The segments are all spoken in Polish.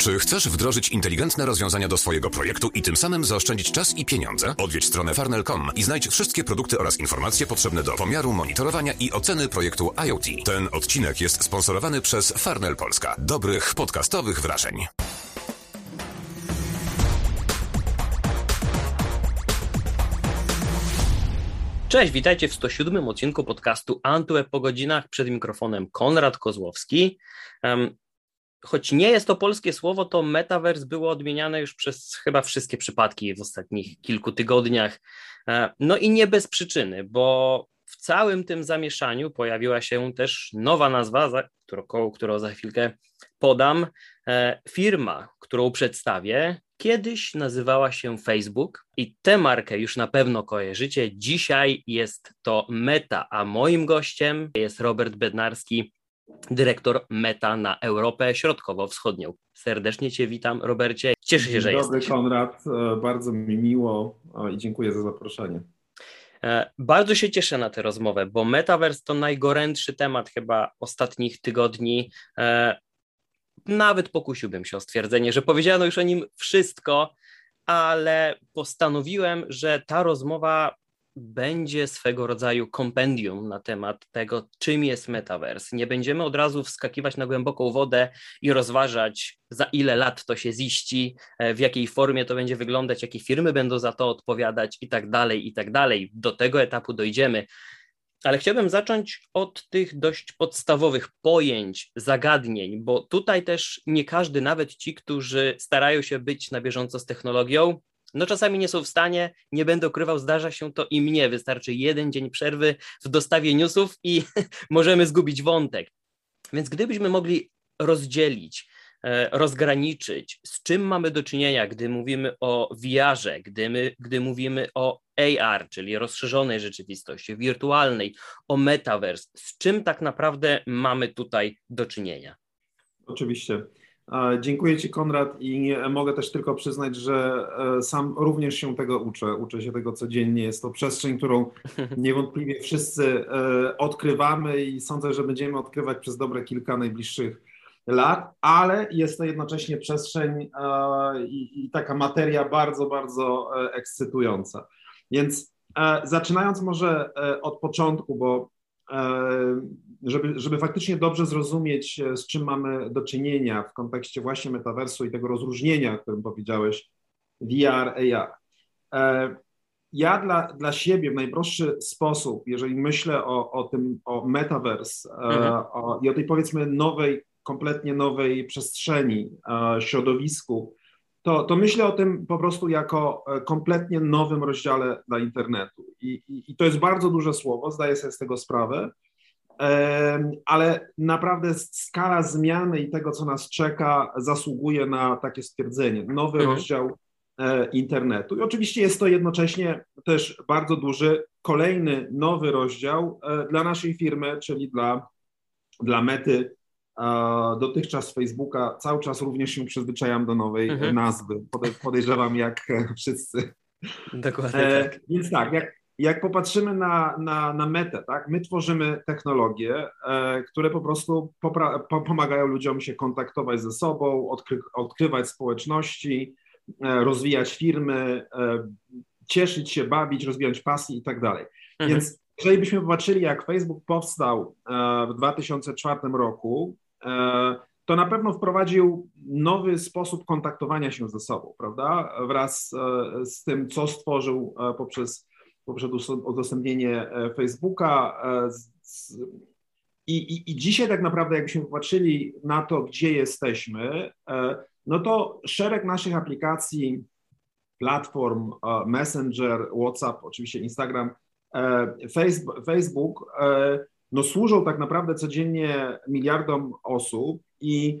Czy chcesz wdrożyć inteligentne rozwiązania do swojego projektu i tym samym zaoszczędzić czas i pieniądze? Odwiedź stronę farnel.com i znajdź wszystkie produkty oraz informacje potrzebne do pomiaru, monitorowania i oceny projektu IoT. Ten odcinek jest sponsorowany przez Farnel Polska. Dobrych podcastowych wrażeń. Cześć, witajcie w 107 odcinku podcastu Antweb po godzinach. Przed mikrofonem Konrad Kozłowski. Choć nie jest to polskie słowo, to metaverse było odmieniane już przez chyba wszystkie przypadki w ostatnich kilku tygodniach. E, no i nie bez przyczyny, bo w całym tym zamieszaniu pojawiła się też nowa nazwa, którą, którą za chwilkę podam. E, firma, którą przedstawię, kiedyś nazywała się Facebook i tę markę już na pewno kojarzycie. Dzisiaj jest to Meta, a moim gościem jest Robert Bednarski, dyrektor Meta na Europę Środkowo-Wschodnią. Serdecznie Cię witam, Robercie. Cieszę się, że jesteś. Dobry, Konrad. E, bardzo mi miło i dziękuję za zaproszenie. E, bardzo się cieszę na tę rozmowę, bo Metaverse to najgorętszy temat chyba ostatnich tygodni. E, nawet pokusiłbym się o stwierdzenie, że powiedziano już o nim wszystko, ale postanowiłem, że ta rozmowa będzie swego rodzaju kompendium na temat tego, czym jest metaverse. Nie będziemy od razu wskakiwać na głęboką wodę i rozważać, za ile lat to się ziści, e, w jakiej formie to będzie wyglądać, jakie firmy będą za to odpowiadać i tak dalej, i tak dalej. Do tego etapu dojdziemy. Ale chciałbym zacząć od tych dość podstawowych pojęć, zagadnień, bo tutaj też nie każdy, nawet ci, którzy starają się być na bieżąco z technologią, no czasami nie są w stanie, nie będę ukrywał, zdarza się to i mnie. Wystarczy jeden dzień przerwy w dostawie newsów i możemy zgubić wątek. Więc gdybyśmy mogli rozdzielić, e, rozgraniczyć, z czym mamy do czynienia, gdy mówimy o VR-ze, gdy, my, gdy mówimy o AR, czyli rozszerzonej rzeczywistości, wirtualnej, o metaverse, z czym tak naprawdę mamy tutaj do czynienia? Oczywiście. Dziękuję Ci, Konrad, i mogę też tylko przyznać, że e, sam również się tego uczę. Uczę się tego codziennie. Jest to przestrzeń, którą niewątpliwie wszyscy e, odkrywamy i sądzę, że będziemy odkrywać przez dobre kilka najbliższych lat, ale jest to jednocześnie przestrzeń e, i taka materia bardzo, bardzo ekscytująca. Więc zaczynając może od początku, bo żeby, żeby faktycznie dobrze zrozumieć, e, z czym mamy do czynienia w kontekście właśnie metaversu i tego rozróżnienia, o którym powiedziałeś, VR, AR. E, ja dla, dla siebie w najprostszy sposób, jeżeli myślę o, o tym, o metaverse e, mhm. o, i o tej powiedzmy nowej, kompletnie nowej przestrzeni, środowisku, to, to myślę o tym po prostu jako kompletnie nowym rozdziale dla internetu. I, i, I to jest bardzo duże słowo, zdaję sobie z tego sprawę, ale naprawdę skala zmiany i tego, co nas czeka, zasługuje na takie stwierdzenie. Nowy mhm. rozdział e, internetu. I oczywiście jest to jednocześnie też bardzo duży, kolejny nowy rozdział e, dla naszej firmy, czyli dla, dla mety. Dotychczas Facebooka cały czas również się przyzwyczajam do nowej mhm. nazwy. Podejrzewam, jak wszyscy. Dokładnie. E, tak. Więc tak, jak, jak popatrzymy na, na, na metę, tak, my tworzymy technologie, e, które po prostu popra- po, pomagają ludziom się kontaktować ze sobą, odkry- odkrywać społeczności, e, rozwijać firmy, e, cieszyć się, bawić, rozwijać pasji i tak dalej. Mhm. Więc jeżeli byśmy popatrzyli, jak Facebook powstał e, w 2004 roku, e, to na pewno wprowadził nowy sposób kontaktowania się ze sobą, prawda? Wraz e, z tym, co stworzył poprzez poprzez udostępnienie e, Facebooka. E, I, i, I dzisiaj tak naprawdę, jakbyśmy popatrzyli na to, gdzie jesteśmy, e, no to szereg naszych aplikacji, platform, Messenger, WhatsApp, oczywiście Instagram, Facebook, no służą tak naprawdę codziennie miliardom osób i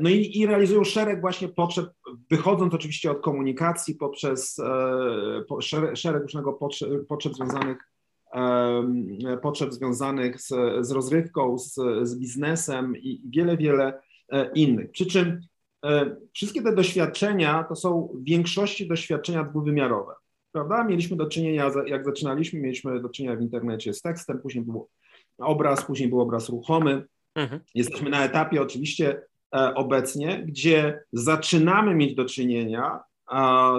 no i, i, realizują szereg właśnie potrzeb, wychodząc oczywiście od komunikacji poprzez e, szereg, szereg różnego potrzeb, potrzeb związanych potrzeb związanych z, z rozrywką, z, z, biznesem i wiele, wiele e, innych. Przy czym wszystkie te doświadczenia to są w większości doświadczenia dwuwymiarowe. Prawda? Mieliśmy do czynienia, jak zaczynaliśmy, mieliśmy do czynienia w internecie z tekstem, później był obraz, później był obraz ruchomy. Mhm. Jesteśmy na etapie oczywiście obecnie, gdzie zaczynamy mieć do czynienia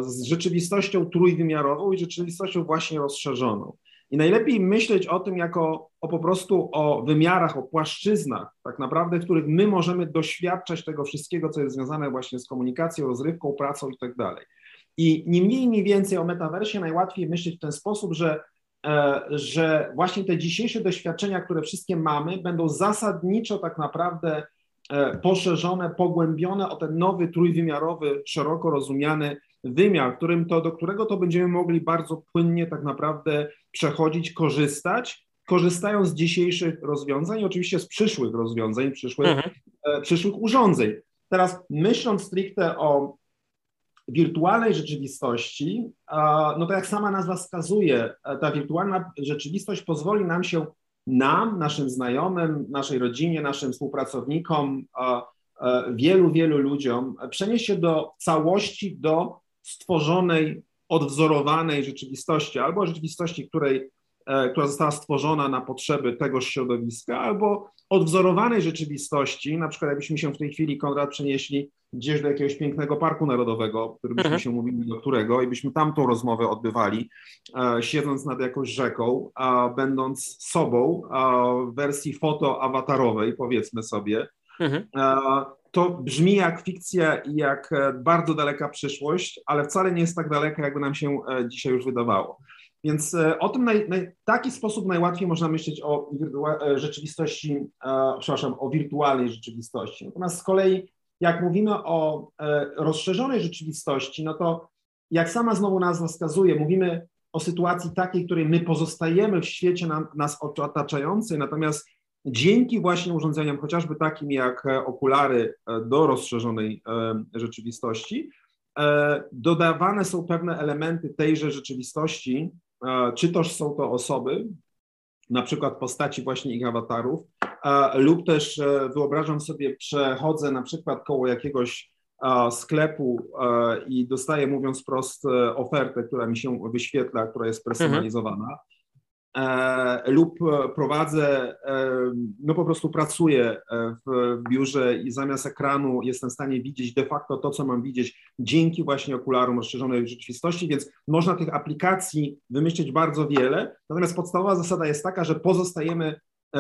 z rzeczywistością trójwymiarową i rzeczywistością właśnie rozszerzoną. I najlepiej myśleć o tym jako o po prostu o wymiarach, o płaszczyznach, tak naprawdę, w których my możemy doświadczać tego wszystkiego, co jest związane właśnie z komunikacją, rozrywką, pracą i tak dalej. I ni mniej, ni więcej o metaversie najłatwiej myśleć w ten sposób, że, e, że właśnie te dzisiejsze doświadczenia, które wszystkie mamy, będą zasadniczo tak naprawdę e, poszerzone, pogłębione o ten nowy trójwymiarowy, szeroko rozumiany wymiar, którym to, do którego to będziemy mogli bardzo płynnie tak naprawdę przechodzić, korzystać, korzystając z dzisiejszych rozwiązań i oczywiście z przyszłych rozwiązań, przyszłych, mhm. e, przyszłych urządzeń. Teraz myśląc stricte o wirtualnej rzeczywistości, no to jak sama nazwa wskazuje, e, ta wirtualna rzeczywistość pozwoli nam się, nam, naszym znajomym, naszej rodzinie, naszym współpracownikom, wielu, wielu ludziom przenieść się do całości, do stworzonej, odwzorowanej rzeczywistości, albo rzeczywistości, której, która została stworzona na potrzeby tegoż środowiska, albo odwzorowanej rzeczywistości, na przykład jakbyśmy się w tej chwili, Konrad, przenieśli gdzieś do jakiegoś pięknego parku narodowego, o którym byśmy mhm. się mówili, do którego, i byśmy tam tą rozmowę odbywali, e, siedząc nad jakąś rzeką, a będąc sobą w wersji foto-awatarowej, powiedzmy sobie, mhm. E, to brzmi jak fikcja i jak e, bardzo daleka przyszłość, ale wcale nie jest tak daleka, jakby nam się e, dzisiaj już wydawało. Więc e, o tym naj, naj, taki sposób najłatwiej można myśleć o rzeczywistości, e, przepraszam, o wirtualnej rzeczywistości. Natomiast z kolei, jak mówimy o e, rozszerzonej rzeczywistości, no to jak sama znowu nazwa wskazuje, mówimy o sytuacji takiej, której my pozostajemy w świecie nas otaczającej, natomiast Dzięki właśnie urządzeniom, chociażby takim jak e, okulary e, do rozszerzonej e, rzeczywistości, dodawane są pewne elementy tejże rzeczywistości, czy też są to osoby, na przykład postaci właśnie ich awatarów, lub też wyobrażam sobie, przechodzę na przykład koło jakiegoś sklepu i dostaję, mówiąc prost, ofertę, która mi się wyświetla, która jest mhm. personalizowana. E, lub prowadzę, e, no po prostu pracuję e, w biurze i zamiast ekranu jestem w stanie widzieć de facto to, co mam widzieć dzięki właśnie okularom rozszerzonej rzeczywistości, więc można tych aplikacji wymyślić bardzo wiele, natomiast podstawowa zasada jest taka, że pozostajemy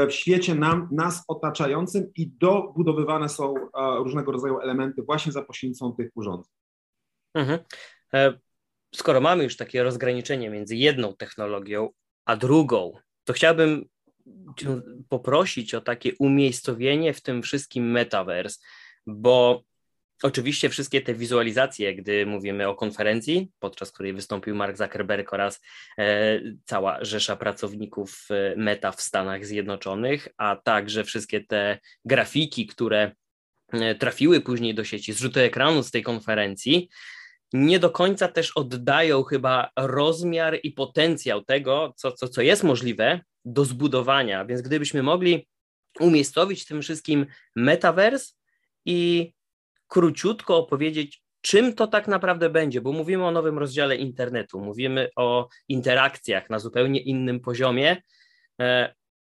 w świecie nam, nas otaczającym i dobudowywane są różnego rodzaju elementy właśnie za pośrednictwem tych urządzeń. Mhm. Skoro mamy już takie rozgraniczenie między jedną technologią a drugą, to chciałbym Cię poprosić o takie umiejscowienie w tym wszystkim metaverse, bo oczywiście wszystkie te wizualizacje, gdy mówimy o konferencji, podczas której wystąpił Mark Zuckerberg oraz e, cała rzesza pracowników e, Meta w Stanach Zjednoczonych, a także wszystkie te grafiki, które e, trafiły później do sieci, zrzuty ekranu z tej konferencji, nie do końca też oddają chyba rozmiar i potencjał tego, co, co, co jest możliwe do zbudowania. Więc gdybyśmy mogli umiejscowić w tym wszystkim metaverse i króciutko opowiedzieć, czym to tak naprawdę będzie, bo mówimy o nowym rozdziale internetu, mówimy o interakcjach na zupełnie innym poziomie.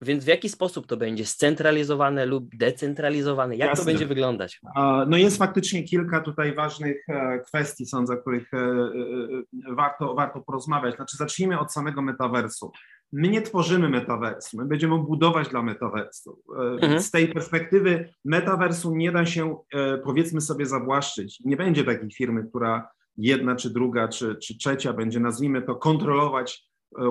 Więc w jaki sposób to będzie scentralizowane lub decentralizowane? Jak Jasne. to będzie wyglądać? No jest faktycznie kilka tutaj ważnych e, kwestii, sądzę, o których e, e, warto, warto porozmawiać. Znaczy zacznijmy od samego metaversu. My nie tworzymy metaversu, my będziemy budować dla metaversu. Mhm. Z tej perspektywy metaversu nie da się, powiedzmy sobie, zawłaszczyć. Nie będzie takiej firmy, która jedna, czy druga, czy, czy trzecia będzie, nazwijmy to, kontrolować,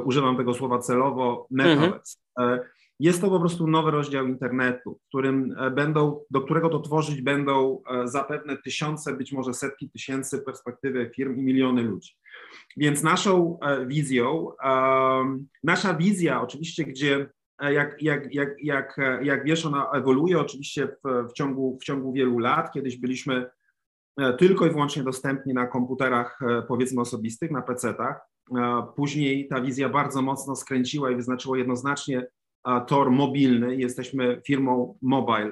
używam tego słowa celowo, metavers. Mhm. Jest to po prostu nowy rozdział internetu, którym e, będą, do którego to tworzyć będą e, zapewne tysiące, być może setki tysięcy perspektywy firm i miliony ludzi. Więc naszą e, wizją, nasza wizja oczywiście, gdzie jak, jak, jak, jak, jak wiesz, ona ewoluuje oczywiście w, w, ciągu, w ciągu wielu lat. Kiedyś byliśmy tylko i wyłącznie dostępni na komputerach, powiedzmy osobistych, na PC-tach. Później ta wizja bardzo mocno skręciła i wyznaczyła jednoznacznie tor mobilny, jesteśmy firmą mobile,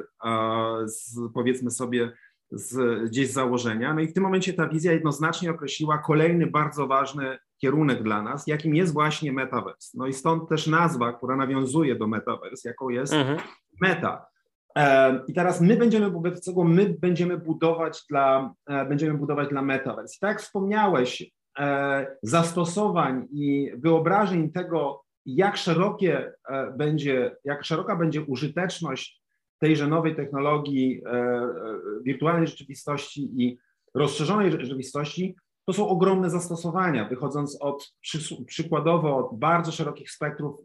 z, powiedzmy sobie z, gdzieś z założenia. No i w tym momencie ta wizja jednoznacznie określiła kolejny bardzo ważny kierunek dla nas, jakim jest właśnie metaverse. No i stąd też nazwa, która nawiązuje do metaverse, jaką jest mhm. meta. I teraz my będziemy, wobec tego my będziemy budować dla, będziemy budować dla Metaverse. Tak jak wspomniałeś, zastosowań i wyobrażeń tego, jak szerokie będzie, jak szeroka będzie użyteczność tejże nowej technologii wirtualnej rzeczywistości i rozszerzonej rzeczywistości, to są ogromne zastosowania, wychodząc od przykładowo od bardzo szerokich spektrów,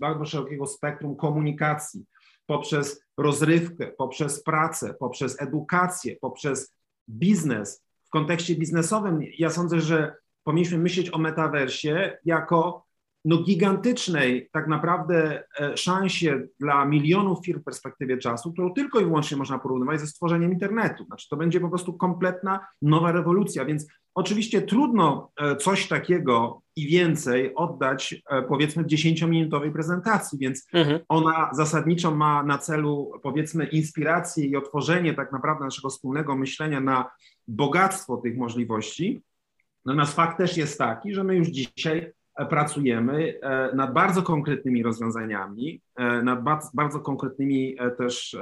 bardzo szerokiego spektrum komunikacji, poprzez rozrywkę, poprzez pracę, poprzez edukację, poprzez biznes. W kontekście biznesowym ja sądzę, że powinniśmy myśleć o metaversie jako no, gigantycznej tak naprawdę e, szansie dla milionów firm w perspektywie czasu, którą tylko i wyłącznie można porównywać ze stworzeniem internetu. Znaczy to będzie po prostu kompletna nowa rewolucja, więc oczywiście trudno e, coś takiego i więcej oddać e, powiedzmy w 10-minutowej prezentacji, więc mhm. ona zasadniczo ma na celu powiedzmy inspirację i otworzenie tak naprawdę naszego wspólnego myślenia na bogactwo tych możliwości. Natomiast fakt też jest taki, że my już dzisiaj pracujemy e, nad bardzo konkretnymi rozwiązaniami, e, nad bardzo konkretnymi e, też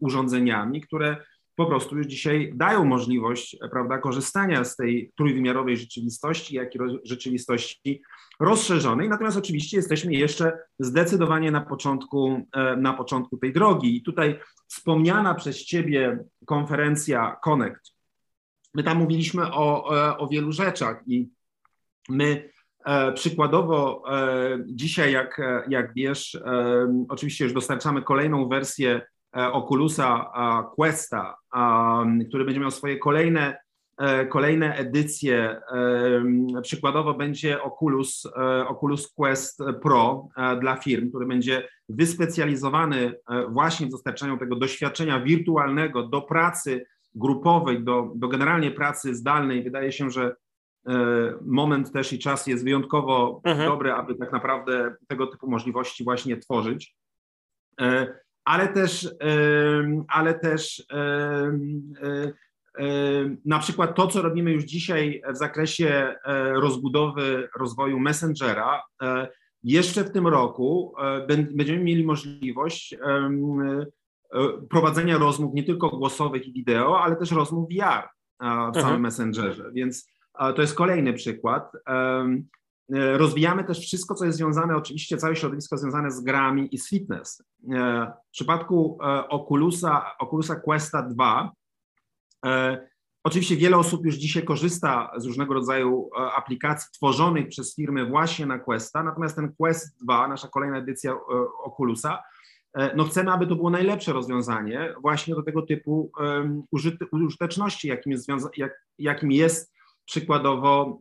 urządzeniami, które po prostu już dzisiaj dają możliwość prawda, korzystania z tej trójwymiarowej rzeczywistości, jak i rzeczywistości rozszerzonej. Natomiast oczywiście jesteśmy jeszcze zdecydowanie na początku, na początku tej drogi. I tutaj wspomniana przez Ciebie konferencja Connect. My tam mówiliśmy o, o wielu rzeczach i my E, przykładowo e, dzisiaj, jak, jak wiesz, e, oczywiście już dostarczamy kolejną wersję Oculusa Questa, który będzie miał swoje kolejne, kolejne edycje. Przykładowo będzie Oculus, Oculus Quest Pro dla firm, który będzie wyspecjalizowany właśnie w dostarczaniu tego doświadczenia wirtualnego do pracy grupowej, do, do generalnie pracy zdalnej. Wydaje się, że E, moment też i czas jest wyjątkowo mhm. dobry, aby tak naprawdę tego typu możliwości właśnie tworzyć. E, ale też, e, ale też na przykład to, co robimy już dzisiaj w zakresie rozbudowy rozwoju Messengera, jeszcze w tym roku będziemy mieli możliwość prowadzenia rozmów nie tylko głosowych i wideo, ale też rozmów VR w samym mhm. Messengerze. Więc to jest kolejny przykład. E, rozwijamy też wszystko, co jest związane, oczywiście całe środowisko związane z grami i z fitness. E, w przypadku e, Oculusa, Oculusa Questa 2, oczywiście wiele osób już dzisiaj korzysta z różnego rodzaju aplikacji tworzonych przez firmy właśnie na Questa, natomiast ten Quest 2, nasza kolejna edycja Oculusa, no chcemy, aby to było najlepsze rozwiązanie właśnie do tego typu użyteczności, jakim jest, jak, jakim jest przykładowo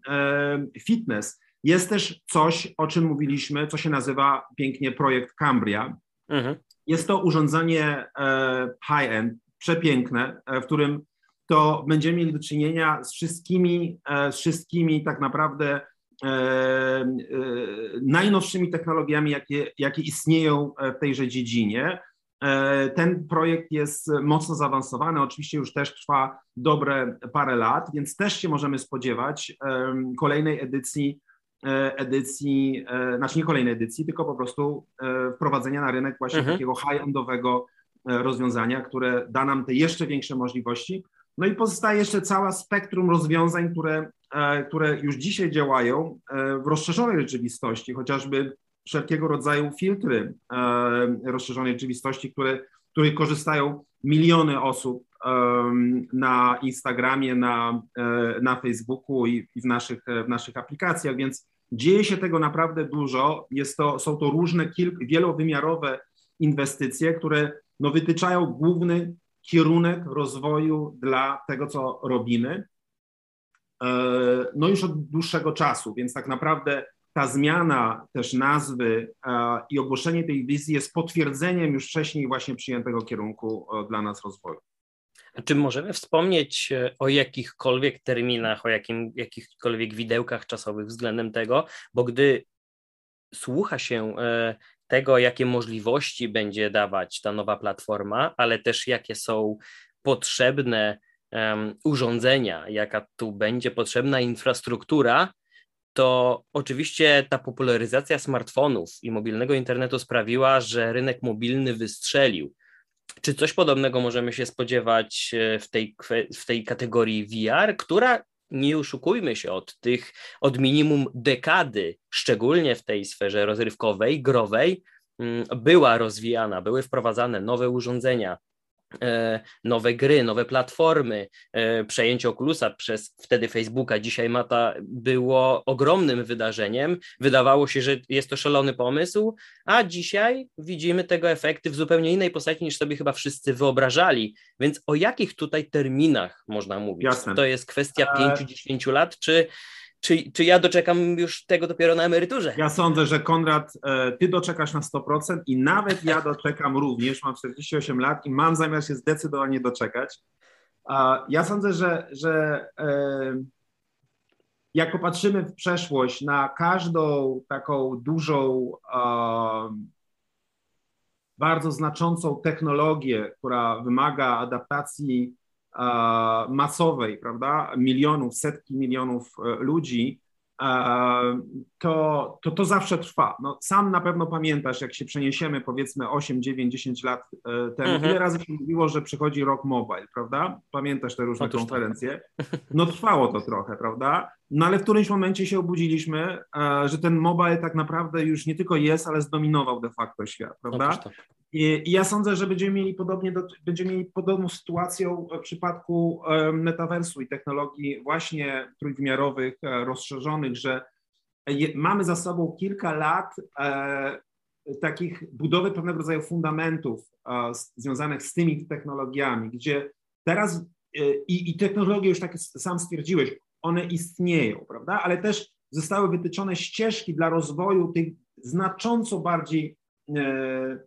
fitness. Jest też coś, o czym mówiliśmy, co się nazywa pięknie projekt Cambria. Mhm. Jest to urządzenie e, high-end, przepiękne, e, w którym to będziemy mieli do czynienia z wszystkimi, e, z wszystkimi tak naprawdę najnowszymi technologiami, jakie, jakie istnieją w tejże dziedzinie. E, ten projekt jest mocno zaawansowany, oczywiście już też trwa dobre parę lat, więc też się możemy spodziewać kolejnej edycji, e, edycji, e, znaczy nie kolejnej edycji, tylko po prostu wprowadzenia na rynek właśnie mhm. takiego high-endowego rozwiązania, które da nam te jeszcze większe możliwości. No i pozostaje jeszcze cała spektrum rozwiązań, które, które już dzisiaj działają w rozszerzonej rzeczywistości, chociażby wszelkiego rodzaju filtry e, rozszerzonej rzeczywistości, które, których korzystają miliony osób e, na Instagramie, na, e, na Facebooku i, w, naszych, w naszych aplikacjach, więc dzieje się tego naprawdę dużo. Jest to, są to różne kilk, wielowymiarowe inwestycje, które no, wytyczają główny kierunek rozwoju dla tego, co robimy. No już od dłuższego czasu, więc tak naprawdę ta zmiana też nazwy i ogłoszenie tej wizji jest potwierdzeniem już wcześniej właśnie przyjętego kierunku dla nas rozwoju. A czy możemy wspomnieć e, o jakichkolwiek terminach, o jakim, jakichkolwiek widełkach czasowych względem tego, bo gdy słucha się e, tego, jakie możliwości będzie dawać ta nowa platforma, ale też jakie są potrzebne um, urządzenia, jaka tu będzie potrzebna infrastruktura, to oczywiście ta popularyzacja smartfonów i mobilnego internetu sprawiła, że rynek mobilny wystrzelił. czy coś podobnego możemy się spodziewać e, w tej, w tej kategorii VR, która nie oszukujmy się, od tych, od minimum dekady, szczególnie w tej sferze rozrywkowej, growej, mm, była rozwijana, były wprowadzane nowe urządzenia, nowe gry, nowe platformy, e, przejęcie Oculusa przez wtedy Facebooka, dzisiaj Mata było ogromnym wydarzeniem. Wydawało się, że jest to szalony pomysł, a dzisiaj widzimy tego efekty w zupełnie innej postaci niż sobie chyba wszyscy wyobrażali. Więc o jakich tutaj terminach można mówić? Jasne. To jest kwestia 5-10 lat, czy czy, czy ja doczekam już tego dopiero na emeryturze? Ja sądzę, że Konrad, e, ty doczekasz na 100% i nawet ja doczekam również. Mam 48 lat i mam zamiar się zdecydowanie doczekać. Ja sądzę, że, że e, jak popatrzymy w przeszłość na każdą taką dużą, bardzo znaczącą technologię, która wymaga adaptacji masowej, prawda, milionów, setki milionów e, ludzi, to, to to zawsze trwa. No, sam na pewno pamiętasz, jak się przeniesiemy powiedzmy 8, 9, 10 lat e, temu, mhm. ile razy się mówiło, że przychodzi rok mobile, prawda? Pamiętasz te różne Otóż konferencje? No trwało to trochę, prawda? No ale w którymś momencie się obudziliśmy, e, że ten mobile tak naprawdę już nie tylko jest, ale zdominował de facto świat, prawda? I, I, ja sądzę, że będziemy mieli, podobnie do, będziemy mieli podobną sytuację w przypadku metaversu i technologii właśnie trójwymiarowych, e, rozszerzonych, że je, mamy za sobą kilka lat e, takich budowy pewnego rodzaju fundamentów e, związanych z tymi technologiami, gdzie teraz e, i, i technologie już tak sam stwierdziłeś, one istnieją, prawda? Ale też zostały wytyczone ścieżki dla rozwoju tych znacząco bardziej e,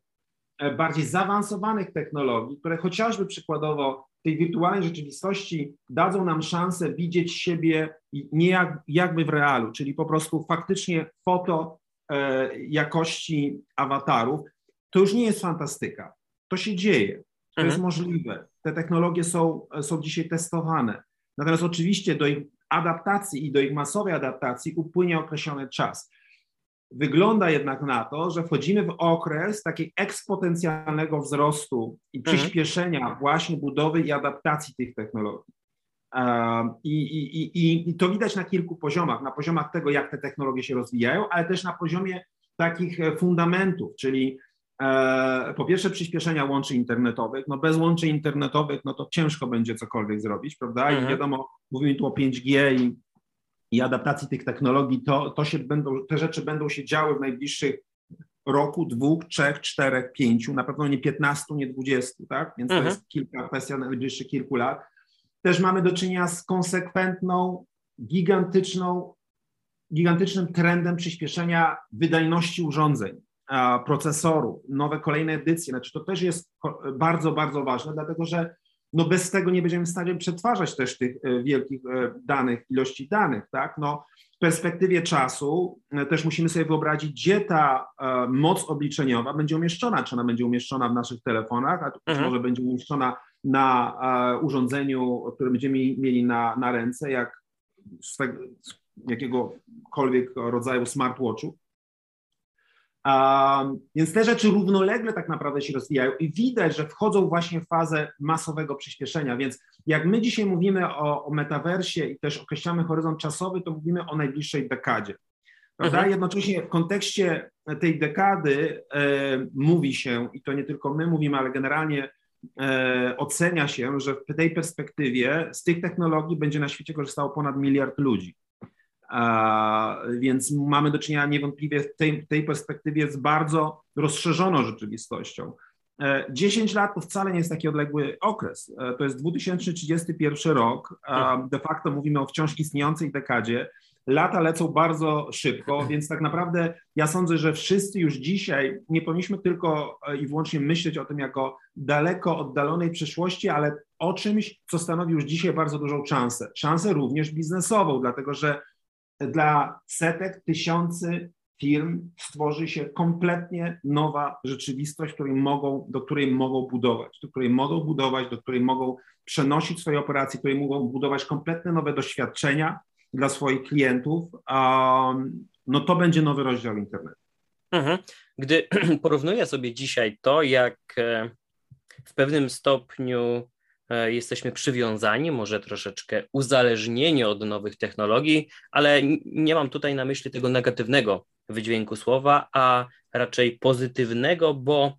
E, bardziej zaawansowanych technologii, które chociażby przykładowo w tej wirtualnej rzeczywistości dadzą nam szansę widzieć siebie nie jak, jakby w realu, czyli po prostu faktycznie foto e, jakości awatarów, to już nie jest fantastyka. To się dzieje, to mhm. jest możliwe. Te technologie są, są dzisiaj testowane. Natomiast oczywiście do ich adaptacji i do ich masowej adaptacji upłynie określony czas. Wygląda jednak na to, że wchodzimy w okres takiego eksponencjalnego wzrostu i mhm. przyspieszenia mhm. właśnie budowy i adaptacji tych technologii. I, i, i, I to widać na kilku poziomach. Na poziomach tego, jak te technologie się rozwijają, ale też na poziomie takich e, fundamentów, czyli po pierwsze przyspieszenia łączy internetowych. No bez łączy internetowych, no to ciężko będzie cokolwiek zrobić, prawda? Mhm. I wiadomo, mówimy tu o 5G i i adaptacji tych technologii, to, to się będą, te rzeczy będą się działy w najbliższych roku, dwóch, trzech, czterech, pięciu, na pewno nie piętnastu, nie dwudziestu, tak? Więc mhm. to jest kilka, kwestia najbliższych kilku lat. Też mamy do czynienia z konsekwentną, gigantyczną, gigantycznym trendem przyspieszenia wydajności urządzeń, procesorów, nowe kolejne edycje. Znaczy to też jest bardzo, bardzo ważne, dlatego że no bez tego nie będziemy w stanie przetwarzać też tych e, wielkich e, danych, ilości danych, tak? No, w perspektywie czasu e, też musimy sobie wyobrazić, gdzie ta moc obliczeniowa będzie umieszczona, czy ona będzie umieszczona w naszych telefonach, a mhm. może będzie umieszczona na urządzeniu, które będziemy mieli na, na ręce, jak z, tego, z jakiegokolwiek rodzaju smartwatchu. Więc te rzeczy równolegle tak naprawdę się rozwijają i widać, że wchodzą właśnie w fazę masowego przyspieszenia. Więc jak my dzisiaj mówimy o, o metaversie i też określamy horyzont czasowy, to mówimy o najbliższej dekadzie. Prawda? Mhm. Jednocześnie w kontekście tej dekady e, mówi się, i to nie tylko my mówimy, ale generalnie e, ocenia się, że w tej perspektywie z tych technologii będzie na świecie korzystało ponad miliard ludzi. Więc mamy do czynienia niewątpliwie w tej, tej perspektywie z bardzo rozszerzoną rzeczywistością. 10 e, lat to wcale nie jest taki odległy okres. E, to jest 2031 rok. De facto mówimy o wciąż istniejącej dekadzie. Lata lecą bardzo szybko, więc tak naprawdę ja sądzę, że wszyscy już dzisiaj nie powinniśmy tylko e, i wyłącznie myśleć o tym jako daleko oddalonej przyszłości, ale o czymś, co stanowi już dzisiaj bardzo dużą szansę. Szansę również biznesową, dlatego że dla setek, tysiący firm stworzy się kompletnie nowa rzeczywistość, której mogą, do której mogą budować, do której mogą budować, do której mogą przenosić swoje operacje, której mogą budować kompletne nowe doświadczenia dla swoich klientów, um, no to będzie nowy rozdział internetu. Mhm. Gdy porównuję sobie dzisiaj to, jak e, w pewnym stopniu jesteśmy przywiązani, może troszeczkę uzależnieni od nowych technologii, ale nie mam tutaj na myśli tego negatywnego wydźwięku słowa, a raczej pozytywnego, bo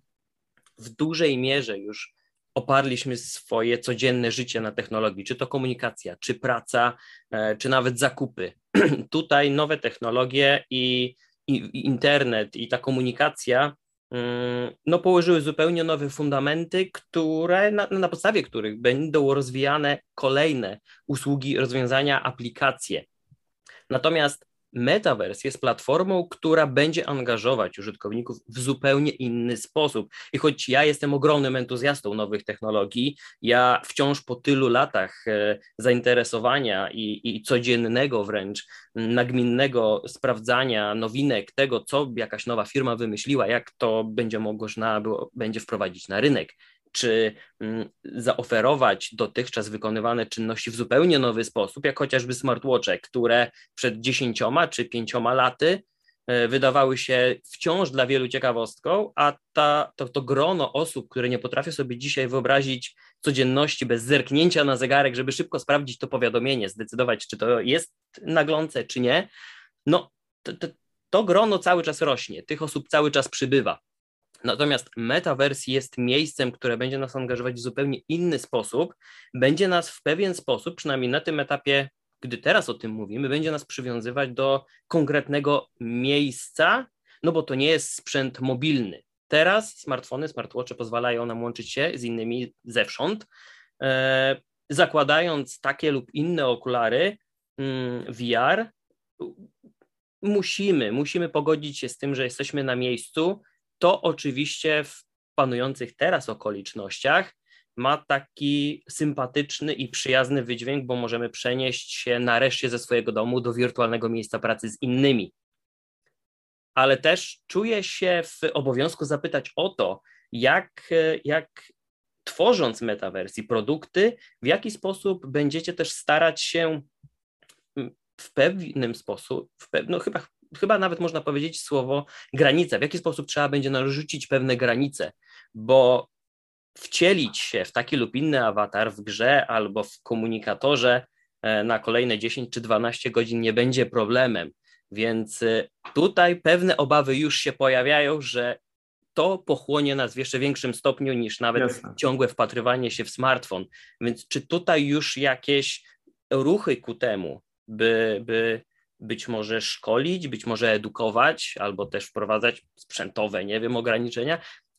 w dużej mierze już oparliśmy swoje codzienne życie na technologii, czy to komunikacja, czy praca, e, czy nawet zakupy. Tutaj nowe technologie i, i, internet i ta komunikacja no, położyły zupełnie nowe fundamenty, które, na, na podstawie których będą rozwijane kolejne usługi, rozwiązania, aplikacje. Natomiast Metaverse jest platformą, która będzie angażować użytkowników w zupełnie inny sposób. I choć ja jestem ogromnym entuzjastą nowych technologii, ja wciąż po tylu latach e, zainteresowania i, i codziennego wręcz nagminnego sprawdzania nowinek, tego, co jakaś nowa firma wymyśliła, jak to będzie można było, będzie wprowadzić na rynek, czy mm, zaoferować dotychczas wykonywane czynności w zupełnie nowy sposób, jak chociażby smartwatche, które przed dziesięcioma czy pięcioma laty e, wydawały się wciąż dla wielu ciekawostką, a ta, to, to grono osób, które nie potrafią sobie dzisiaj wyobrazić codzienności bez zerknięcia na zegarek, żeby szybko sprawdzić to powiadomienie, zdecydować, czy to jest naglące, czy nie, no to, to, to grono cały czas rośnie, tych osób cały czas przybywa. Natomiast metaverse jest miejscem, które będzie nas angażować w zupełnie inny sposób, będzie nas w pewien sposób, przynajmniej na tym etapie, gdy teraz o tym mówimy, będzie nas przywiązywać do konkretnego miejsca, no bo to nie jest sprzęt mobilny. Teraz smartfony, smartwatche pozwalają nam łączyć się z innymi zewsząd, e, zakładając takie lub inne okulary mm, VR, musimy, musimy pogodzić się z tym, że jesteśmy na miejscu, to oczywiście w panujących teraz okolicznościach ma taki sympatyczny i przyjazny wydźwięk, bo możemy przenieść się nareszcie ze swojego domu do wirtualnego miejsca pracy z innymi. Ale też czuję się w obowiązku zapytać o to, jak, jak tworząc metawersji produkty, w jaki sposób będziecie też starać się w pewnym sposób, w pew, no chyba chyba nawet można powiedzieć słowo granica. W jaki sposób trzeba będzie narzucić pewne granice, bo wcielić się w taki lub inny awatar w grze albo w komunikatorze e, na kolejne 10 czy 12 godzin nie będzie problemem. Więc e, tutaj pewne obawy już się pojawiają, że to pochłonie nas w jeszcze większym stopniu niż nawet Jasne. ciągłe wpatrywanie się w smartfon. Więc czy tutaj już jakieś ruchy ku temu, by, by być może szkolić, być może edukować, albo też wprowadzać sprzętowe, nie wiem, ograniczenia.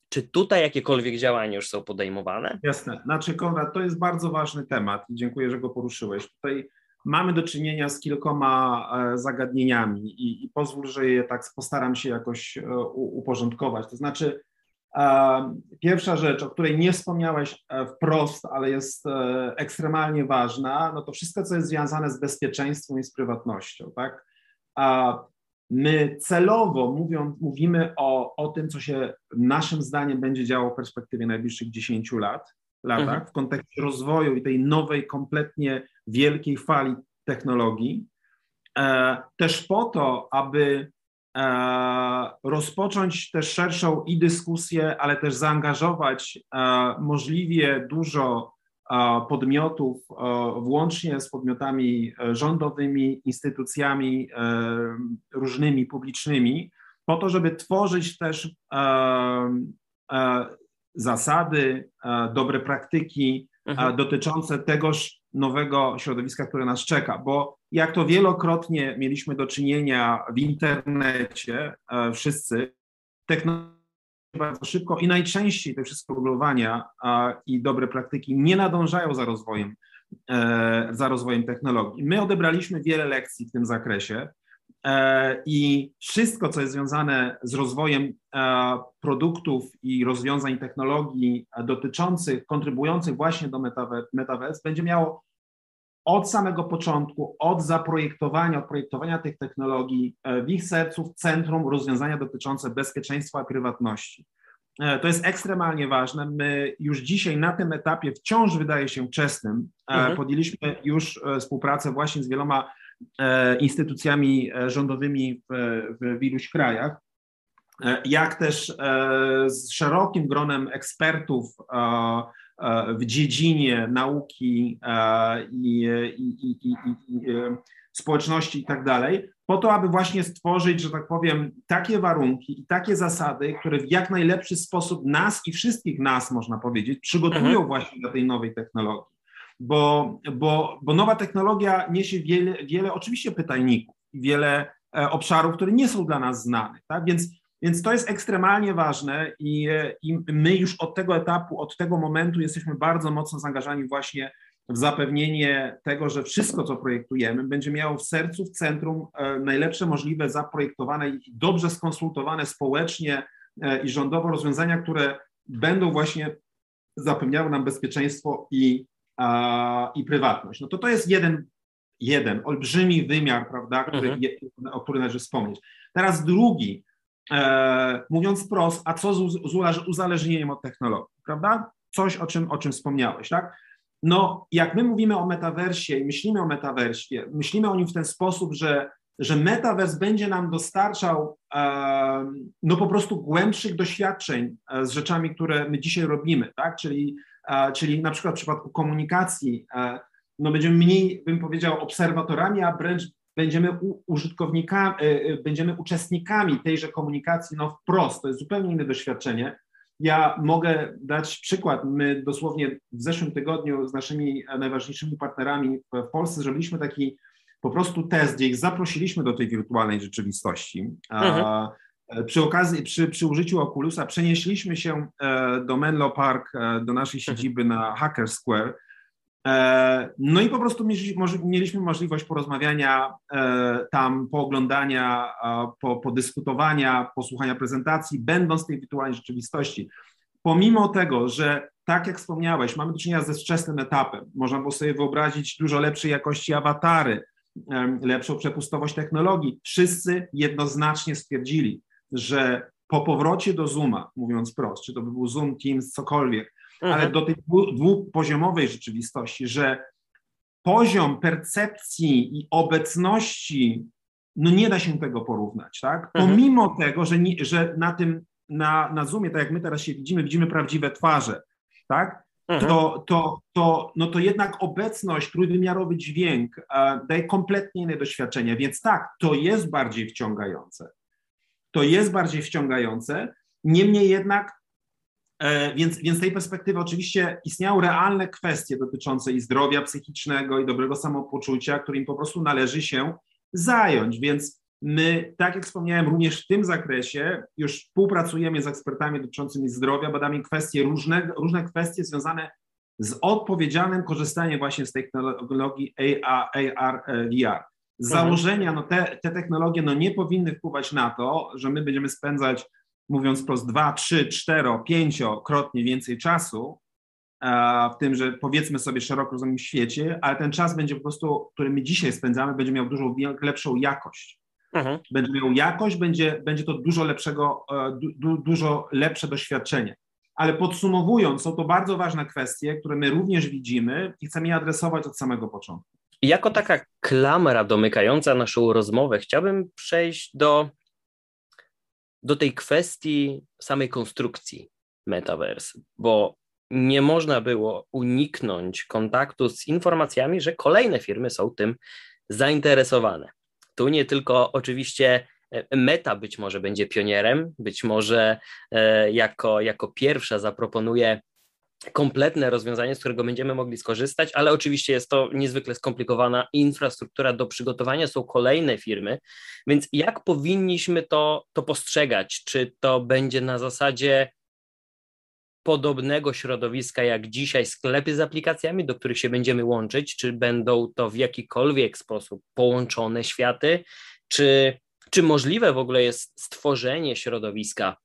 Czy tutaj jakiekolwiek działania już są podejmowane? Jasne. Znaczy, Konrad, to jest bardzo ważny temat i dziękuję, że go poruszyłeś. Tutaj mamy do czynienia z kilkoma e, zagadnieniami i, i pozwól, że je tak postaram się jakoś e, uporządkować. To znaczy, Pierwsza rzecz, o której nie wspomniałeś wprost, ale jest ekstremalnie ważna, no to wszystko, co jest związane z bezpieczeństwem i z prywatnością, tak? My celowo mówiąc, mówimy o, o tym, co się naszym zdaniem będzie działo w perspektywie najbliższych 10 lat, latach, mhm. w kontekście rozwoju i tej nowej, kompletnie wielkiej fali technologii, e, też po to, aby e, rozpocząć też szerszą i dyskusję, ale też zaangażować e, możliwie dużo podmiotów, włącznie z podmiotami rządowymi, instytucjami różnymi publicznymi, po to, żeby tworzyć też zasady, dobre praktyki mhm. dotyczące tegoż nowego środowiska, które nas czeka, bo jak to wielokrotnie mieliśmy do czynienia w internecie, wszyscy, technologia bardzo szybko i najczęściej te wszystkie uregulowania i dobre praktyki nie nadążają za rozwojem, e, za rozwojem technologii. My odebraliśmy wiele lekcji w tym zakresie e, i wszystko, co jest związane z rozwojem e, produktów i rozwiązań technologii dotyczących, kontrybujących właśnie do Metaverse, będzie miało od samego początku, od zaprojektowania, od projektowania tych technologii e, w ich sercu w centrum rozwiązania dotyczące bezpieczeństwa i prywatności. E, to jest ekstremalnie ważne. My już dzisiaj na tym etapie wciąż wydaje się wczesnym. E, mhm. Podjęliśmy już współpracę właśnie z wieloma instytucjami rządowymi w, w iluś krajach. jak też z szerokim gronem ekspertów w dziedzinie nauki i, i, i, i społeczności i tak dalej, po to, aby właśnie stworzyć, że tak powiem, takie warunki i takie zasady, które w jak najlepszy sposób nas i wszystkich nas, można powiedzieć, przygotują mhm. właśnie do tej nowej technologii. Bo, bo, bo nowa technologia niesie wiele, wiele oczywiście pytajników, wiele e, obszarów, które nie są dla nas znane. Tak? Więc, więc to jest ekstremalnie ważne i, i my już od tego etapu, od tego momentu jesteśmy bardzo mocno zaangażowani właśnie w zapewnienie tego, że wszystko, co projektujemy, będzie miało w sercu, w centrum e, najlepsze możliwe zaprojektowane i dobrze skonsultowane społecznie e, i rządowo rozwiązania, które będą właśnie zapewniały nam bezpieczeństwo i, i prywatność. No to to jest jeden, jeden olbrzymi wymiar, prawda, który, mhm. o którym należy wspomnieć. Teraz drugi, e, mówiąc wprost, a co z, z uzależnieniem od technologii, prawda? Coś, o czym, o czym wspomniałeś, tak? No, jak my mówimy o metaversie i myślimy o metaversie, myślimy o nim w ten sposób, że, że metavers będzie nam dostarczał e, no po prostu głębszych doświadczeń e, z rzeczami, które my dzisiaj robimy, tak? Czyli, czyli na przykład w przypadku komunikacji, e, no będziemy mniej, bym powiedział, obserwatorami, a wręcz będziemy użytkownikami, e, e, będziemy uczestnikami tejże komunikacji, no wprost, to jest zupełnie inne doświadczenie. Ja mogę dać przykład. My dosłownie w zeszłym tygodniu z naszymi najważniejszymi partnerami w Polsce zrobiliśmy taki po prostu test, gdzie ich zaprosiliśmy do tej wirtualnej rzeczywistości. Mhm. Przy okazji, przy, przy użyciu Oculusa przenieśliśmy się e, do Menlo Park, e, do naszej mhm. siedziby na Hacker Square E, no i po prostu mieliśmy możliwość porozmawiania e, tam, pooglądania, po, podyskutowania, posłuchania prezentacji, będąc w tej wirtualnej rzeczywistości. Pomimo tego, że tak jak wspomniałeś, mamy do czynienia ze wczesnym etapem, można było sobie wyobrazić dużo lepszej jakości awatary, lepszą przepustowość technologii, wszyscy jednoznacznie stwierdzili, że po powrocie do Zooma, mówiąc prosto, czy to by był Zoom, Teams, cokolwiek, mhm. ale do tej dwupoziomowej rzeczywistości, że poziom percepcji i obecności, no nie da się tego porównać, tak? Mhm. Pomimo tego, że, nie, że na tym, na, na Zoomie, tak jak my teraz się widzimy, widzimy prawdziwe twarze, tak? Mhm. To, to, to, no to jednak obecność, trójwymiarowy dźwięk e, daje kompletnie inne doświadczenie, więc tak, to jest bardziej wciągające. To jest bardziej wciągające, niemniej jednak E, więc, więc z tej perspektywy oczywiście istniały realne kwestie dotyczące i zdrowia psychicznego, i dobrego samopoczucia, którym po prostu należy się zająć. Więc my, tak jak wspomniałem, również w tym zakresie już współpracujemy z ekspertami dotyczącymi zdrowia, badamy kwestie różne, różne kwestie związane z odpowiedzialnym korzystaniem właśnie z technologii AR, AR VR. Z mhm. założenia no te, te technologie no nie powinny wpływać na to, że my będziemy spędzać mówiąc wprost, dwa, trzy, cztero, pięciokrotnie więcej czasu w tym, że powiedzmy sobie szeroko rozumianym świecie, ale ten czas będzie po prostu, który my dzisiaj spędzamy, będzie miał dużo lepszą jakość. Mhm. Będzie miał jakość, będzie, będzie to dużo lepszego, e, du, dużo lepsze doświadczenie. Ale podsumowując, są to bardzo ważne kwestie, które my również widzimy i chcemy je adresować od samego początku. Jako taka klamra domykająca naszą rozmowę, chciałbym przejść do do tej kwestii samej konstrukcji metaverse, bo nie można było uniknąć kontaktu z informacjami, że kolejne firmy są tym zainteresowane. Tu nie tylko oczywiście e, Meta być może będzie pionierem, być może e, jako, jako pierwsza zaproponuje kompletne rozwiązanie, z którego będziemy mogli skorzystać, ale oczywiście jest to niezwykle skomplikowana infrastruktura do przygotowania, są kolejne firmy, więc jak powinniśmy to, to postrzegać? Czy to będzie na zasadzie podobnego środowiska jak dzisiaj sklepy z aplikacjami, do których się będziemy łączyć, czy będą to w jakikolwiek sposób połączone światy, czy, czy możliwe w ogóle jest stworzenie środowiska,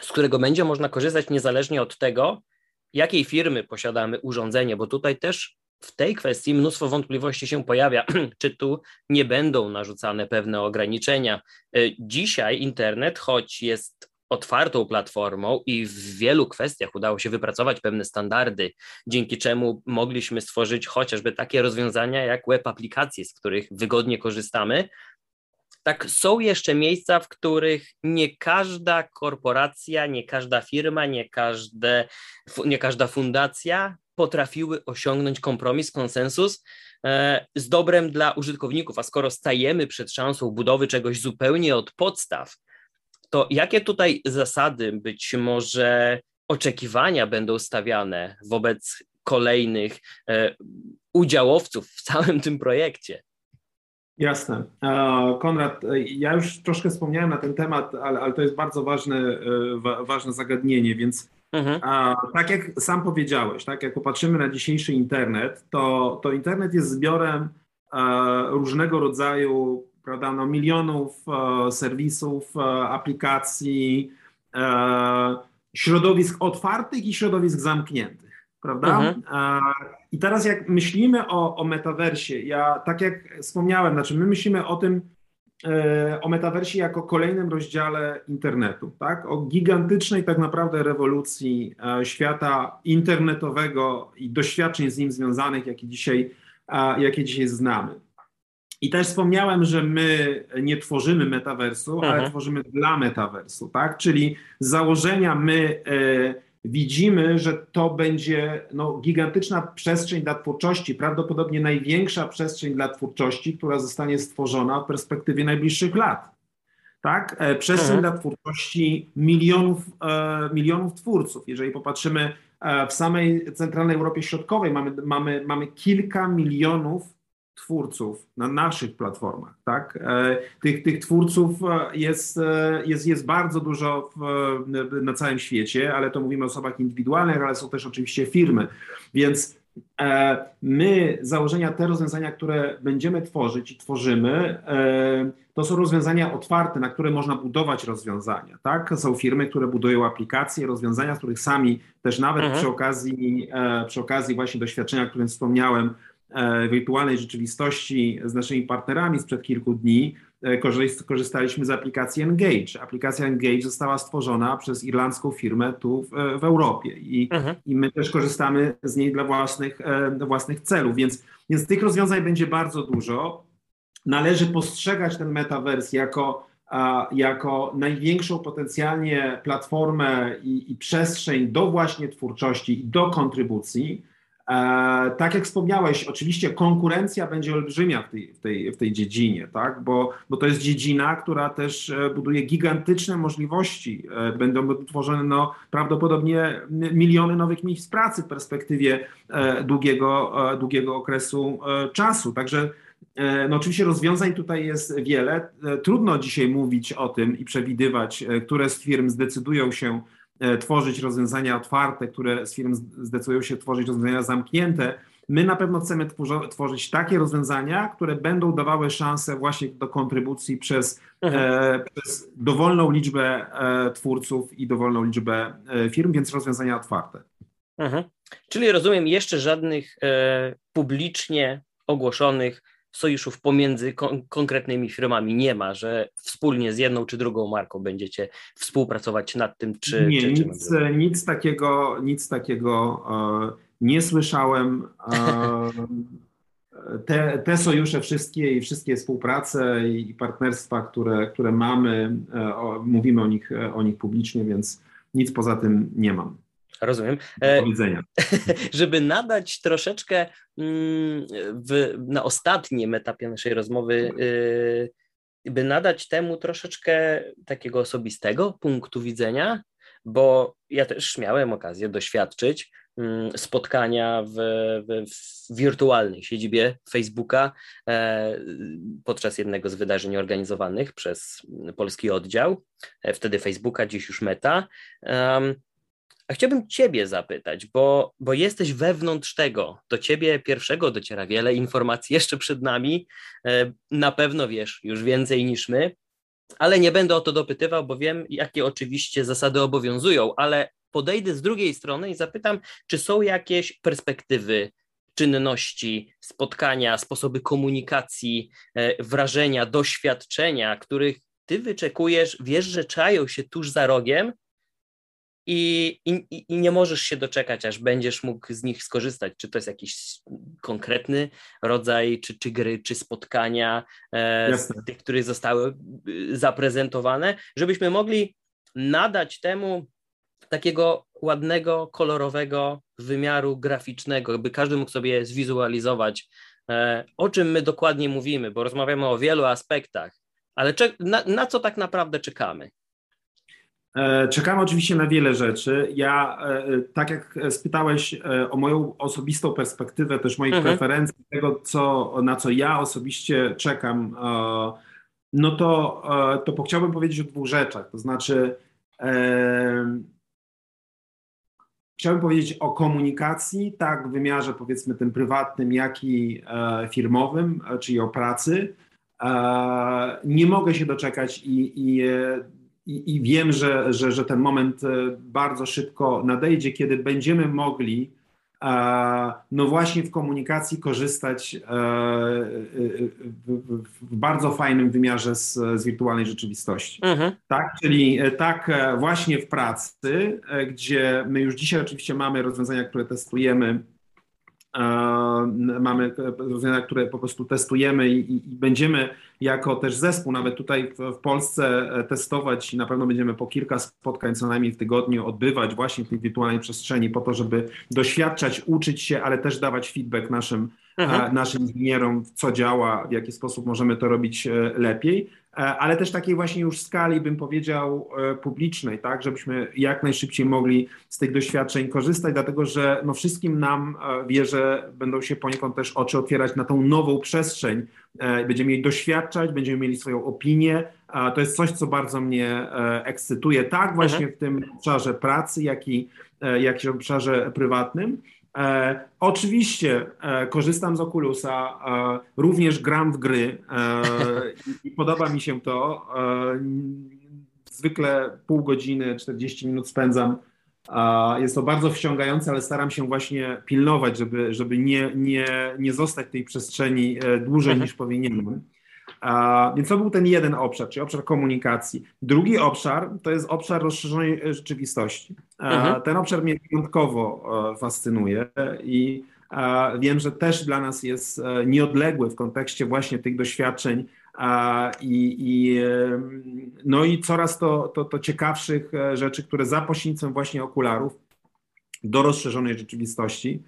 z którego będzie można korzystać niezależnie od tego, jakiej firmy posiadamy urządzenie, bo tutaj też w tej kwestii mnóstwo wątpliwości się pojawia, czy tu nie będą narzucane pewne ograniczenia. Y, dzisiaj internet, choć jest otwartą platformą i w wielu kwestiach udało się wypracować pewne standardy, dzięki czemu mogliśmy stworzyć chociażby takie rozwiązania jak web aplikacje, z których wygodnie korzystamy, tak, są jeszcze miejsca, w których nie każda korporacja, nie każda firma, nie, każde, nie każda fundacja potrafiły osiągnąć kompromis, konsensus e, z dobrem dla użytkowników. A skoro stajemy przed szansą budowy czegoś zupełnie od podstaw, to jakie tutaj zasady, być może oczekiwania będą stawiane wobec kolejnych e, udziałowców w całym tym projekcie? Jasne. Konrad, ja już troszkę wspomniałem na ten temat, ale, ale to jest bardzo ważne, e, ważne zagadnienie, więc mhm. tak jak sam powiedziałeś, tak jak popatrzymy na dzisiejszy internet, to, to internet jest zbiorem różnego rodzaju, prawda, no, milionów e, serwisów, e, aplikacji, środowisk otwartych i środowisk zamkniętych prawda? Mhm. I teraz jak myślimy o, o metaversie, ja tak jak wspomniałem, znaczy my myślimy o tym, e, o metaversie jako kolejnym rozdziale internetu, tak? O gigantycznej tak naprawdę rewolucji e, świata internetowego i doświadczeń z nim związanych, jakie dzisiaj, jakie dzisiaj znamy. I też wspomniałem, że my nie tworzymy metaversu, mhm. ale tworzymy dla metaversu, tak? Czyli z założenia my e, widzimy, że to będzie no, gigantyczna przestrzeń dla twórczości, prawdopodobnie największa przestrzeń dla twórczości, która zostanie stworzona w perspektywie najbliższych lat. Tak? E, przestrzeń mhm. dla twórczości milionów, e, milionów twórców. Jeżeli popatrzymy e, w samej centralnej Europie Środkowej, mamy, mamy, mamy kilka milionów twórców na naszych platformach, tak? E, tych, tych twórców e, jest, e, jest, jest bardzo dużo w, na całym świecie, ale to mówimy o osobach indywidualnych, ale są też oczywiście firmy, więc my założenia, te rozwiązania, które będziemy tworzyć i tworzymy, to są rozwiązania otwarte, na które można budować rozwiązania, tak? Są firmy, które budują aplikacje, rozwiązania, z których sami też nawet mhm. przy okazji, przy okazji właśnie doświadczenia, o którym wspomniałem, wirtualnej rzeczywistości z naszymi partnerami sprzed kilku dni e, korzystaliśmy z aplikacji Engage. Aplikacja Engage została stworzona przez irlandzką firmę tu w, w Europie i, mhm. i my też korzystamy z niej dla własnych, e, własnych celów, więc, więc tych rozwiązań będzie bardzo dużo. Należy postrzegać ten metavers jako jako największą potencjalnie platformę i, i, przestrzeń do właśnie twórczości i do kontrybucji. E, tak jak wspomniałeś, oczywiście konkurencja będzie olbrzymia w tej, w tej, w tej dziedzinie, tak? bo, bo to jest dziedzina, która też e, buduje gigantyczne możliwości. E, będą tworzone no, prawdopodobnie miliony nowych miejsc pracy w perspektywie długiego, długiego okresu czasu. Także no oczywiście rozwiązań tutaj jest wiele. Trudno dzisiaj mówić o tym i przewidywać, które z firm zdecydują się tworzyć rozwiązania otwarte, które z firm zdecydują się tworzyć rozwiązania zamknięte. My na pewno chcemy tworzyć takie rozwiązania, które będą dawały szansę właśnie do kontrybucji przez, e, mhm. przez dowolną liczbę e, twórców i dowolną liczbę firm, więc rozwiązania otwarte. Mhm. Czyli rozumiem, jeszcze żadnych e, publicznie ogłoszonych sojuszów pomiędzy kon konkretnymi firmami nie ma, że wspólnie z jedną czy drugą marką będziecie współpracować nad tym, czy. Nie, czy, czy nic, nic takiego, nic takiego e, nie słyszałem. E, te, te sojusze wszystkie i wszystkie współprace i partnerstwa, które, które mamy, e, o, mówimy o nich, o nich publicznie, więc nic poza tym nie mam. Rozumiem. Do e. Żeby nadać troszeczkę mm, w, na ostatnim etapie naszej rozmowy, y, by nadać temu troszeczkę takiego osobistego punktu widzenia, bo ja też miałem okazję doświadczyć mm, spotkania w, w, w, wirtualnej siedzibie Facebooka e, podczas jednego z wydarzeń organizowanych przez polski oddział, e, wtedy Facebooka, dziś już Meta. A chciałbym Ciebie zapytać, bo, bo jesteś wewnątrz tego. Do Ciebie pierwszego dociera wiele informacji jeszcze przed nami. E, na pewno wiesz już więcej niż my, ale nie będę o to dopytywał, bo wiem, jakie oczywiście zasady obowiązują, ale podejdę z drugiej strony i zapytam, czy są jakieś perspektywy, czynności, spotkania, sposoby komunikacji, e, wrażenia, doświadczenia, których Ty wyczekujesz, wiesz, że czają się tuż za rogiem i, i, i nie możesz się doczekać, aż będziesz mógł z nich skorzystać. Czy to jest jakiś konkretny rodzaj, czy, czy gry, czy spotkania e, tych, które zostały y, zaprezentowane, żebyśmy mogli nadać temu takiego ładnego, kolorowego wymiaru graficznego, by każdy mógł sobie zwizualizować, e, o czym my dokładnie mówimy, bo rozmawiamy o wielu aspektach, ale na, na co tak naprawdę czekamy? E, czekamy oczywiście na wiele rzeczy. Ja, e, tak jak spytałeś o moją osobistą perspektywę, też moich mhm. preferencji, tego, co, na co ja osobiście czekam, no to, to chciałbym powiedzieć o dwóch rzeczach. To znaczy, Chciałbym powiedzieć o komunikacji, tak w wymiarze powiedzmy tym prywatnym, jak i e, firmowym, e, czyli o pracy. E, nie mogę się doczekać i, i, i, i wiem, że, że, że ten moment bardzo szybko nadejdzie, kiedy będziemy mogli no właśnie w komunikacji korzystać e, e, w bardzo fajnym wymiarze z, z wirtualnej rzeczywistości. Mhm. Tak, czyli e, tak właśnie w pracy, gdzie my już dzisiaj oczywiście mamy rozwiązania, które testujemy Mamy rozwiązania, które po prostu testujemy i, i, będziemy jako też zespół, nawet tutaj w, w, Polsce testować i na pewno będziemy po kilka spotkań co najmniej w tygodniu odbywać właśnie w tej wirtualnej przestrzeni po to, żeby doświadczać, uczyć się, ale też dawać feedback naszym, mhm. naszym inżynierom, co działa, w jaki sposób możemy to robić e, lepiej. E, ale też takiej właśnie już skali, bym powiedział, e, publicznej, tak, żebyśmy jak najszybciej mogli z tych doświadczeń korzystać, dlatego że no wszystkim nam e, wierzę, będą się poniekąd też oczy otwierać na tą nową przestrzeń. Będziemy jej doświadczać, będziemy mieli swoją opinię. To jest coś, co bardzo mnie ekscytuje, tak właśnie mhm. w tym obszarze pracy, jak i, jak i w obszarze prywatnym. E, oczywiście e, korzystam z Oculusa, e, również gram w gry e, i podoba mi się to. E, zwykle pół godziny, 40 minut spędzam. jest to bardzo wciągające, ale staram się właśnie pilnować, żeby, żeby nie, nie, nie zostać w tej przestrzeni e, dłużej mhm. niż powinienem. Więc to był ten jeden obszar, czyli obszar komunikacji. Drugi obszar to jest obszar rozszerzonej rzeczywistości. Mhm. Ten obszar mnie wyjątkowo e, fascynuje i wiem, że też dla nas jest e, nieodległy w kontekście właśnie tych doświadczeń i, i, no i coraz to, to, to ciekawszych e, rzeczy, które za pośrednictwem właśnie okularów do rozszerzonej rzeczywistości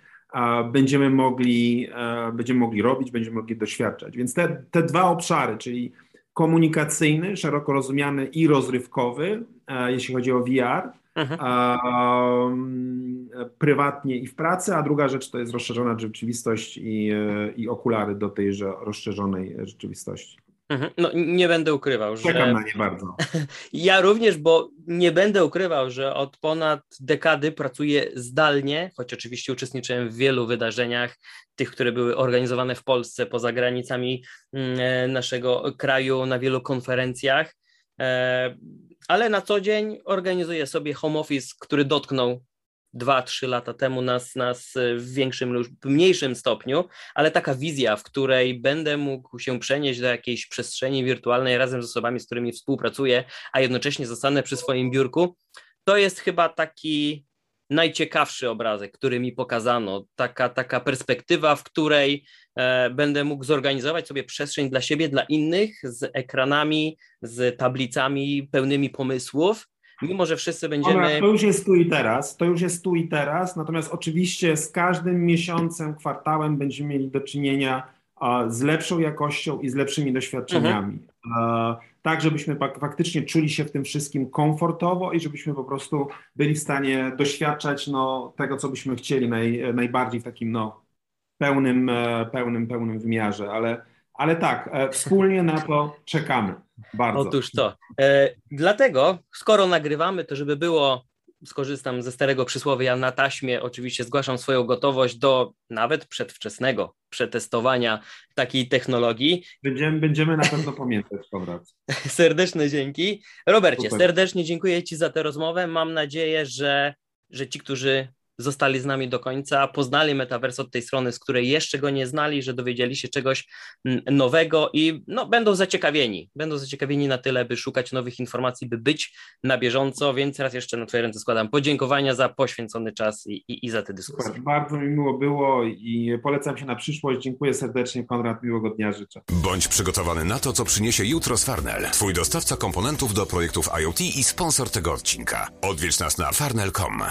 będziemy mogli, e, będziemy mogli robić, będziemy mogli doświadczać. Więc te, te dwa obszary, czyli komunikacyjny, szeroko rozumiany i rozrywkowy, e, jeśli chodzi o VR, mhm. prywatnie i w pracy, a druga rzecz to jest rozszerzona rzeczywistość i, e, i okulary do tejże rozszerzonej rzeczywistości. Mhm. No, nie będę ukrywał, że. Czekam na nie bardzo. Ja również, bo nie będę ukrywał, że od ponad dekady pracuję zdalnie, choć oczywiście uczestniczyłem w wielu wydarzeniach, tych, które były organizowane w Polsce, poza granicami mm, e, naszego kraju, na wielu konferencjach. E, ale na co dzień organizuję sobie home office, który dotknął dwa, trzy lata temu nas, nas w większym lub mniejszym stopniu, ale taka wizja, w której będę mógł się przenieść do jakiejś przestrzeni wirtualnej razem z osobami, z którymi współpracuję, a jednocześnie zostanę przy swoim biurku, to jest chyba taki najciekawszy obrazek, który mi pokazano. Taka, taka perspektywa, w której e, będę mógł zorganizować sobie przestrzeń dla siebie, dla innych, z ekranami, z tablicami pełnymi pomysłów mimo że wszyscy będziemy. to już jest tu i teraz, to już jest tu i teraz, natomiast oczywiście z każdym miesiącem, kwartałem będziemy mieli do czynienia z lepszą jakością i z lepszymi doświadczeniami. Mhm. Tak, żebyśmy faktycznie czuli się w tym wszystkim komfortowo i żebyśmy po prostu byli w stanie doświadczać no, tego, co byśmy chcieli naj, najbardziej w takim no, pełnym, e, pełnym, pełnym wymiarze. Ale, ale tak, e, wspólnie na to czekamy. Bardzo. Otóż to. E, dlatego, skoro nagrywamy, to żeby było, skorzystam ze starego przysłowia na taśmie, oczywiście zgłaszam swoją gotowość do nawet przedwczesnego przetestowania takiej technologii. Będziemy, będziemy na pewno pamiętać, Konrad. Serdeczne dzięki. Robercie, Super. serdecznie dziękuję Ci za tę rozmowę. Mam nadzieję, że, że ci, którzy zostali z nami do końca, poznali Metaverse od tej strony, z której jeszcze go nie znali, że dowiedzieli się czegoś mm, nowego i no, będą zaciekawieni. Będą zaciekawieni na tyle, by szukać nowych informacji, by być na bieżąco, więc raz jeszcze na Twoje ręce składam podziękowania za poświęcony czas i, i, i za tę dyskusję. Super, bardzo mi miło było i polecam się na przyszłość. Dziękuję serdecznie, Konrad, miłego dnia życzę. Bądź przygotowany na to, co przyniesie jutro z Farnell, Twój dostawca komponentów do projektów IoT i sponsor tego odcinka. Odwiedź nas na farnell.com.